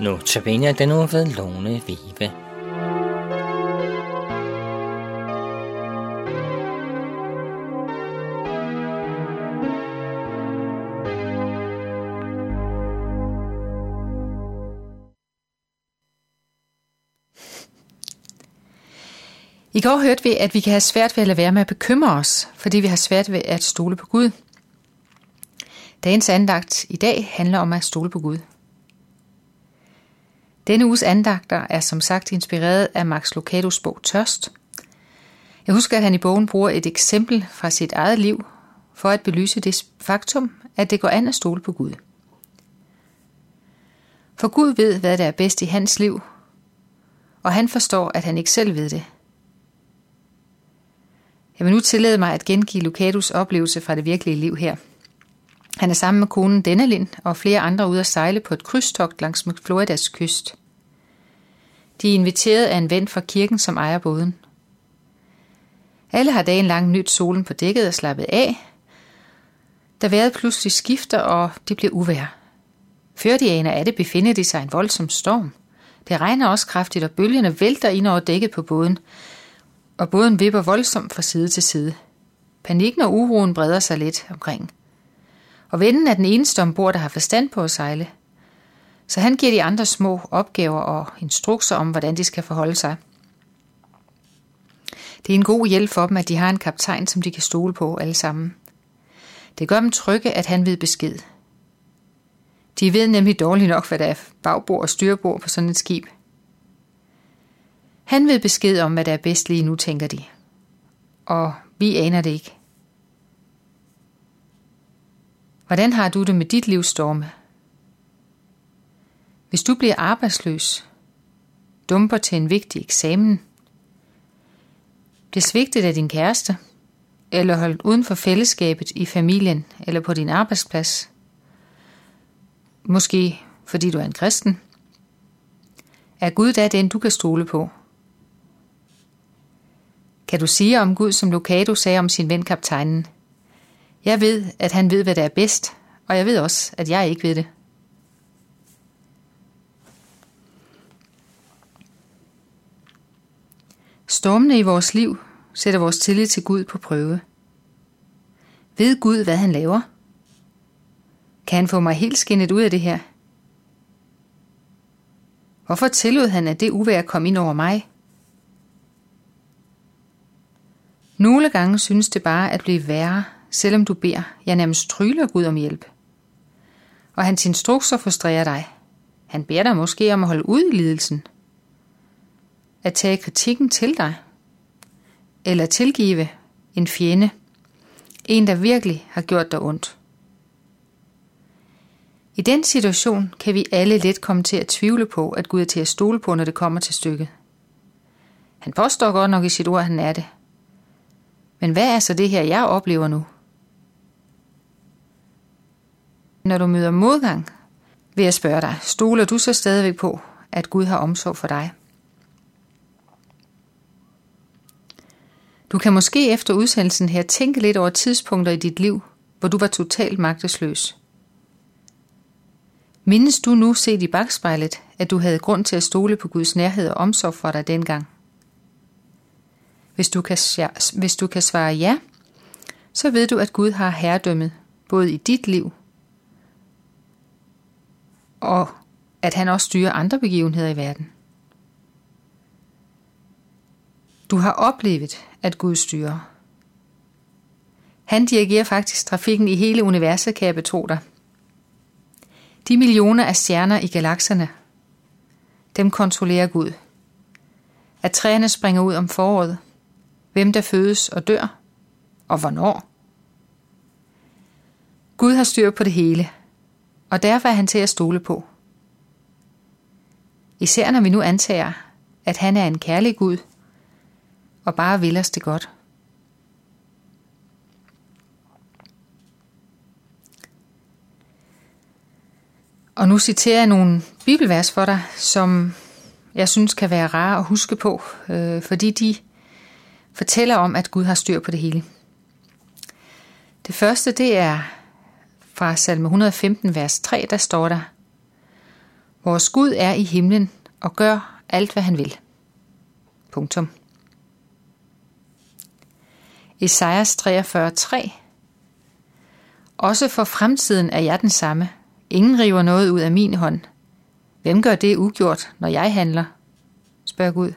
Nu tabiner den nu ved Lone Vive. I går hørte vi, at vi kan have svært ved at lade være med at bekymre os, fordi vi har svært ved at stole på Gud. Dagens andagt i dag handler om at stole på Gud. Denne uges andagter er som sagt inspireret af Max Lucados bog Tørst. Jeg husker, at han i bogen bruger et eksempel fra sit eget liv for at belyse det faktum, at det går an at stole på Gud. For Gud ved, hvad der er bedst i hans liv, og han forstår, at han ikke selv ved det – jeg vil nu tillade mig at gengive Lucatus oplevelse fra det virkelige liv her. Han er sammen med konen Dennelin og flere andre ude at sejle på et krydstogt langs Floridas kyst. De er inviteret af en ven fra kirken, som ejer båden. Alle har dagen lang nyt solen på dækket og slappet af. Da vejret pludselig skifter, og det bliver uvær. Før de aner af det, befinder de sig en voldsom storm. Det regner også kraftigt, og bølgerne vælter ind over dækket på båden, og båden vipper voldsomt fra side til side. Panikken og uroen breder sig lidt omkring. Og vennen er den eneste ombord, der har forstand på at sejle. Så han giver de andre små opgaver og instrukser om, hvordan de skal forholde sig. Det er en god hjælp for dem, at de har en kaptajn, som de kan stole på alle sammen. Det gør dem trygge, at han ved besked. De ved nemlig dårligt nok, hvad der er bagbord og styrbord på sådan et skib – han ved besked om, hvad der er bedst lige nu, tænker de. Og vi aner det ikke. Hvordan har du det med dit livsstorme? storme? Hvis du bliver arbejdsløs, dumper til en vigtig eksamen, bliver svigtet af din kæreste, eller holdt uden for fællesskabet i familien eller på din arbejdsplads, måske fordi du er en kristen, er Gud da den, du kan stole på – kan du sige om Gud, som Lucado sagde om sin ven kaptajnen? Jeg ved, at han ved, hvad der er bedst, og jeg ved også, at jeg ikke ved det. Stormene i vores liv sætter vores tillid til Gud på prøve. Ved Gud, hvad han laver? Kan han få mig helt skinnet ud af det her? Hvorfor tillod han, at det uvær kom ind over mig? Nogle gange synes det bare at blive værre, selvom du beder, jeg nærmest tryller Gud om hjælp. Og hans instrukser frustrerer dig. Han beder dig måske om at holde ud i lidelsen. At tage kritikken til dig. Eller tilgive en fjende. En, der virkelig har gjort dig ondt. I den situation kan vi alle let komme til at tvivle på, at Gud er til at stole på, når det kommer til stykket. Han påstår godt nok i sit ord, at han er det – men hvad er så det her, jeg oplever nu? Når du møder modgang, vil jeg spørge dig, stoler du så stadigvæk på, at Gud har omsorg for dig? Du kan måske efter udsendelsen her tænke lidt over tidspunkter i dit liv, hvor du var totalt magtesløs. Mindes du nu set i bagspejlet, at du havde grund til at stole på Guds nærhed og omsorg for dig dengang? Hvis du, kan, hvis du kan svare ja, så ved du, at Gud har herredømmet, både i dit liv, og at han også styrer andre begivenheder i verden. Du har oplevet, at Gud styrer. Han dirigerer faktisk trafikken i hele universet, kan jeg betro dig. De millioner af stjerner i galakserne, dem kontrollerer Gud. At træerne springer ud om foråret – hvem der fødes og dør, og hvornår. Gud har styr på det hele, og derfor er han til at stole på. Især når vi nu antager, at han er en kærlig Gud, og bare vil os det godt. Og nu citerer jeg nogle bibelvers for dig, som jeg synes kan være rare at huske på, øh, fordi de fortæller om, at Gud har styr på det hele. Det første, det er fra salme 115, vers 3, der står der, Vores Gud er i himlen og gør alt, hvad han vil. Punktum. Esajas 43.3 Også for fremtiden er jeg den samme. Ingen river noget ud af min hånd. Hvem gør det ugjort, når jeg handler? Spørg Gud.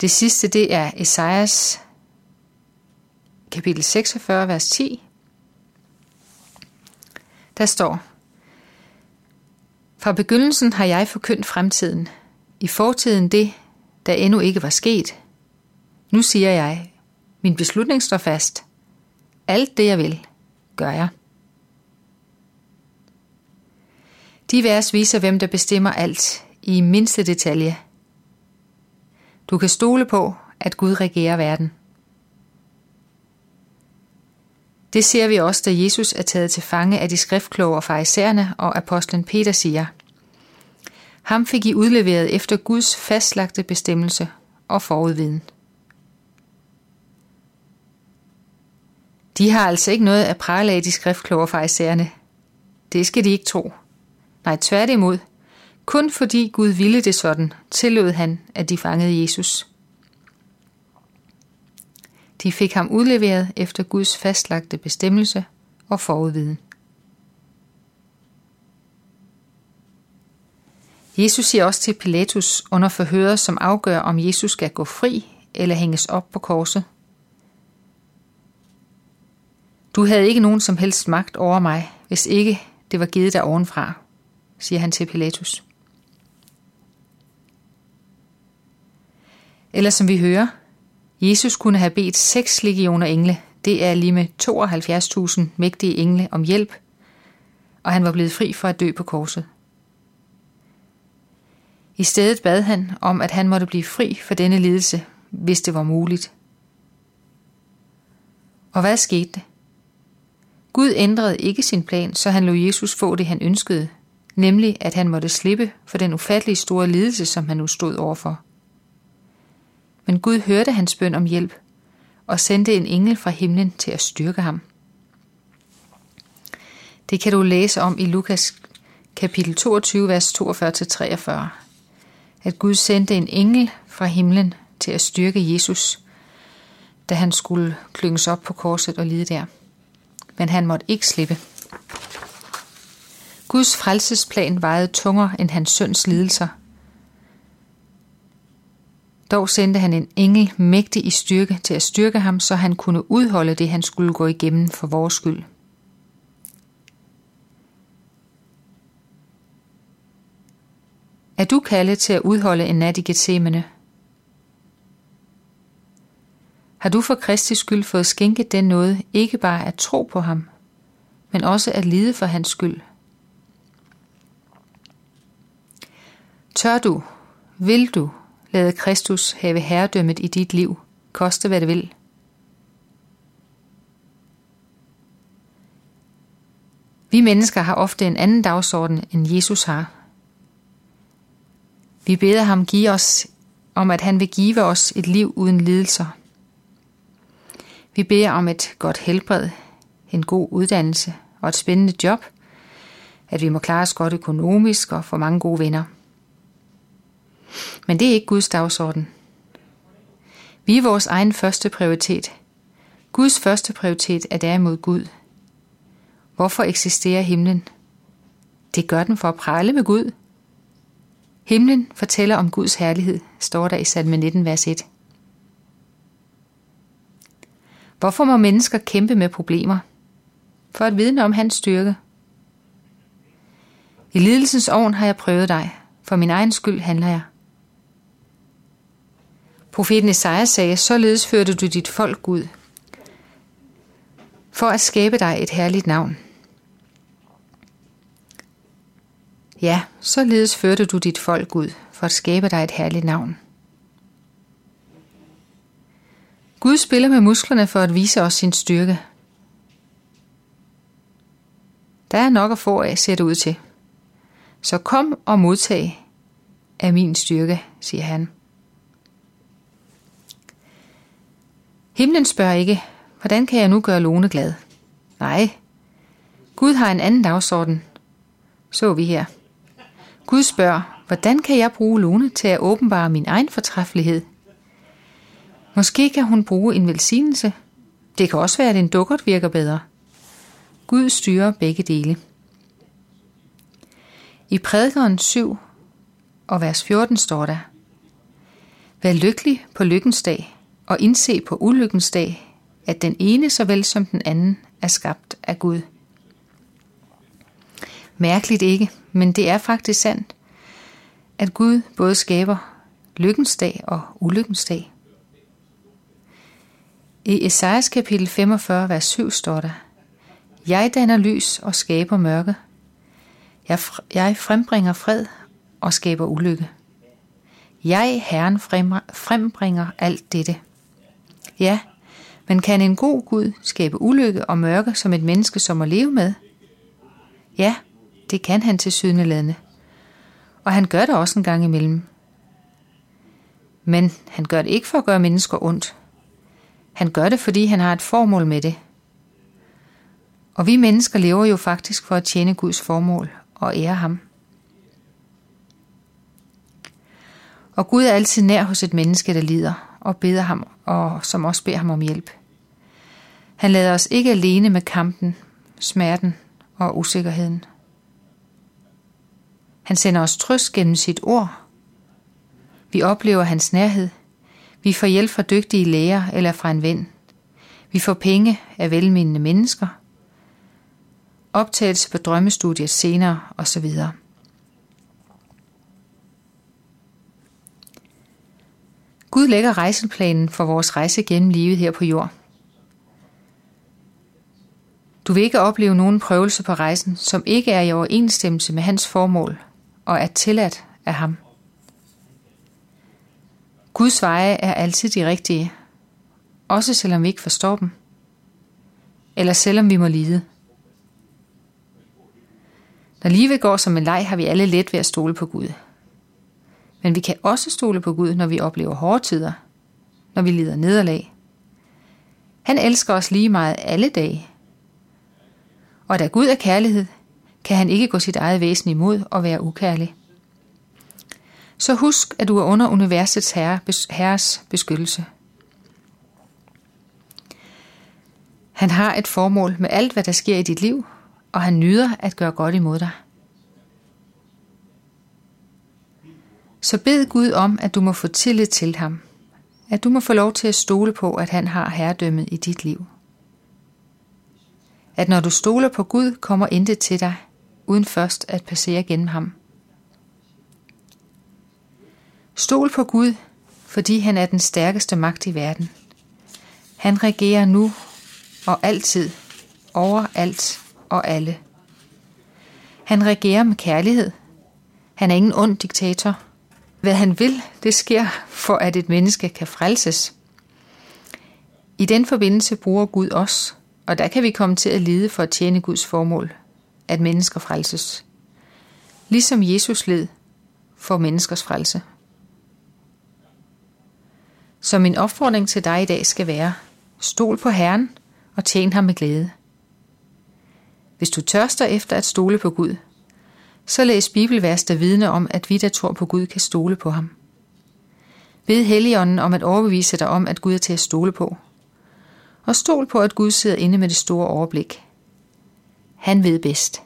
Det sidste, det er Esajas kapitel 46, vers 10. Der står, Fra begyndelsen har jeg forkyndt fremtiden, i fortiden det, der endnu ikke var sket. Nu siger jeg, min beslutning står fast. Alt det, jeg vil, gør jeg. De vers viser, hvem der bestemmer alt i mindste detalje. Du kan stole på, at Gud regerer verden. Det ser vi også, da Jesus er taget til fange af de skriftkloge og farisæerne, og apostlen Peter siger, ham fik I udleveret efter Guds fastlagte bestemmelse og forudviden. De har altså ikke noget at prale af de skriftkloge fejserne. Det skal de ikke tro. Nej, tværtimod. Kun fordi Gud ville det sådan, tillod han, at de fangede Jesus. De fik ham udleveret efter Guds fastlagte bestemmelse og forudviden. Jesus siger også til Pilatus under forhøret, som afgør, om Jesus skal gå fri eller hænges op på korset. Du havde ikke nogen som helst magt over mig, hvis ikke det var givet dig ovenfra, siger han til Pilatus. Eller som vi hører, Jesus kunne have bedt seks legioner engle, det er lige med 72.000 mægtige engle om hjælp, og han var blevet fri for at dø på korset. I stedet bad han om, at han måtte blive fri for denne lidelse, hvis det var muligt. Og hvad skete det? Gud ændrede ikke sin plan, så han lod Jesus få det, han ønskede, nemlig at han måtte slippe for den ufattelige store lidelse, som han nu stod overfor. Men Gud hørte hans bøn om hjælp og sendte en engel fra himlen til at styrke ham. Det kan du læse om i Lukas kapitel 22, vers 42-43. At Gud sendte en engel fra himlen til at styrke Jesus, da han skulle klynges op på korset og lide der. Men han måtte ikke slippe. Guds frelsesplan vejede tungere end hans søns lidelser – dog sendte han en engel mægtig i styrke til at styrke ham, så han kunne udholde det, han skulle gå igennem for vores skyld. Er du kaldet til at udholde en nat i Gethsemane? Har du for Kristi skyld fået skænket den noget, ikke bare at tro på ham, men også at lide for hans skyld? Tør du, vil du, lade Kristus have herredømmet i dit liv, koste hvad det vil. Vi mennesker har ofte en anden dagsorden, end Jesus har. Vi beder ham give os om, at han vil give os et liv uden lidelser. Vi beder om et godt helbred, en god uddannelse og et spændende job, at vi må klare os godt økonomisk og få mange gode venner – men det er ikke Guds dagsorden. Vi er vores egen første prioritet. Guds første prioritet er derimod Gud. Hvorfor eksisterer himlen? Det gør den for at prale med Gud. Himlen fortæller om Guds herlighed, står der i salme 19, vers 1. Hvorfor må mennesker kæmpe med problemer? For at vidne om hans styrke. I lidelsens ovn har jeg prøvet dig. For min egen skyld handler jeg. Profeten Esajas sagde, således førte du dit folk ud, for at skabe dig et herligt navn. Ja, således førte du dit folk ud, for at skabe dig et herligt navn. Gud spiller med musklerne for at vise os sin styrke. Der er nok at få af, ser det ud til. Så kom og modtag af min styrke, siger han. Himlen spørger ikke, hvordan kan jeg nu gøre Lone glad? Nej, Gud har en anden dagsorden, så vi her. Gud spørger, hvordan kan jeg bruge Lone til at åbenbare min egen fortræffelighed? Måske kan hun bruge en velsignelse. Det kan også være, at en dukkert virker bedre. Gud styrer begge dele. I prædikeren 7 og vers 14 står der, Vær lykkelig på lykkens dag, og indse på ulykkens dag, at den ene såvel som den anden er skabt af Gud. Mærkeligt ikke, men det er faktisk sandt, at Gud både skaber lykkens dag og ulykkens dag. I Esajas kapitel 45, vers 7 står der, Jeg danner lys og skaber mørke. Jeg, jeg frembringer fred og skaber ulykke. Jeg, Herren, frembringer alt dette. Ja, men kan en god Gud skabe ulykke og mørke som et menneske, som må leve med? Ja, det kan han til sydenladende. Og han gør det også en gang imellem. Men han gør det ikke for at gøre mennesker ondt. Han gør det, fordi han har et formål med det. Og vi mennesker lever jo faktisk for at tjene Guds formål og ære ham. Og Gud er altid nær hos et menneske, der lider og beder ham, og som også beder ham om hjælp. Han lader os ikke alene med kampen, smerten og usikkerheden. Han sender os trøst gennem sit ord. Vi oplever hans nærhed. Vi får hjælp fra dygtige læger eller fra en ven. Vi får penge af velmenende mennesker. Optagelse på drømmestudiet senere osv. Gud lægger rejseplanen for vores rejse gennem livet her på jord. Du vil ikke opleve nogen prøvelse på rejsen, som ikke er i overensstemmelse med hans formål og er tilladt af ham. Guds veje er altid de rigtige, også selvom vi ikke forstår dem, eller selvom vi må lide. Når livet går som en leg, har vi alle let ved at stole på Gud. Men vi kan også stole på Gud, når vi oplever hårde tider, når vi lider nederlag. Han elsker os lige meget alle dage. Og da Gud er kærlighed, kan han ikke gå sit eget væsen imod og være ukærlig. Så husk, at du er under universets herre, herres beskyttelse. Han har et formål med alt, hvad der sker i dit liv, og han nyder at gøre godt imod dig. Så bed Gud om, at du må få tillid til ham. At du må få lov til at stole på, at han har herredømmet i dit liv. At når du stoler på Gud, kommer intet til dig, uden først at passere gennem ham. Stol på Gud, fordi han er den stærkeste magt i verden. Han regerer nu og altid, over alt og alle. Han regerer med kærlighed. Han er ingen ond diktator. Hvad han vil, det sker for, at et menneske kan frelses. I den forbindelse bruger Gud os, og der kan vi komme til at lide for at tjene Guds formål, at mennesker frelses. Ligesom Jesus led for menneskers frelse. Så min opfordring til dig i dag skal være, stol på Herren og tjen ham med glæde. Hvis du tørster efter at stole på Gud, så læs bibelvers, der vidner om, at vi, der tror på Gud, kan stole på ham. Bed Helligånden om at overbevise dig om, at Gud er til at stole på. Og stol på, at Gud sidder inde med det store overblik. Han ved bedst.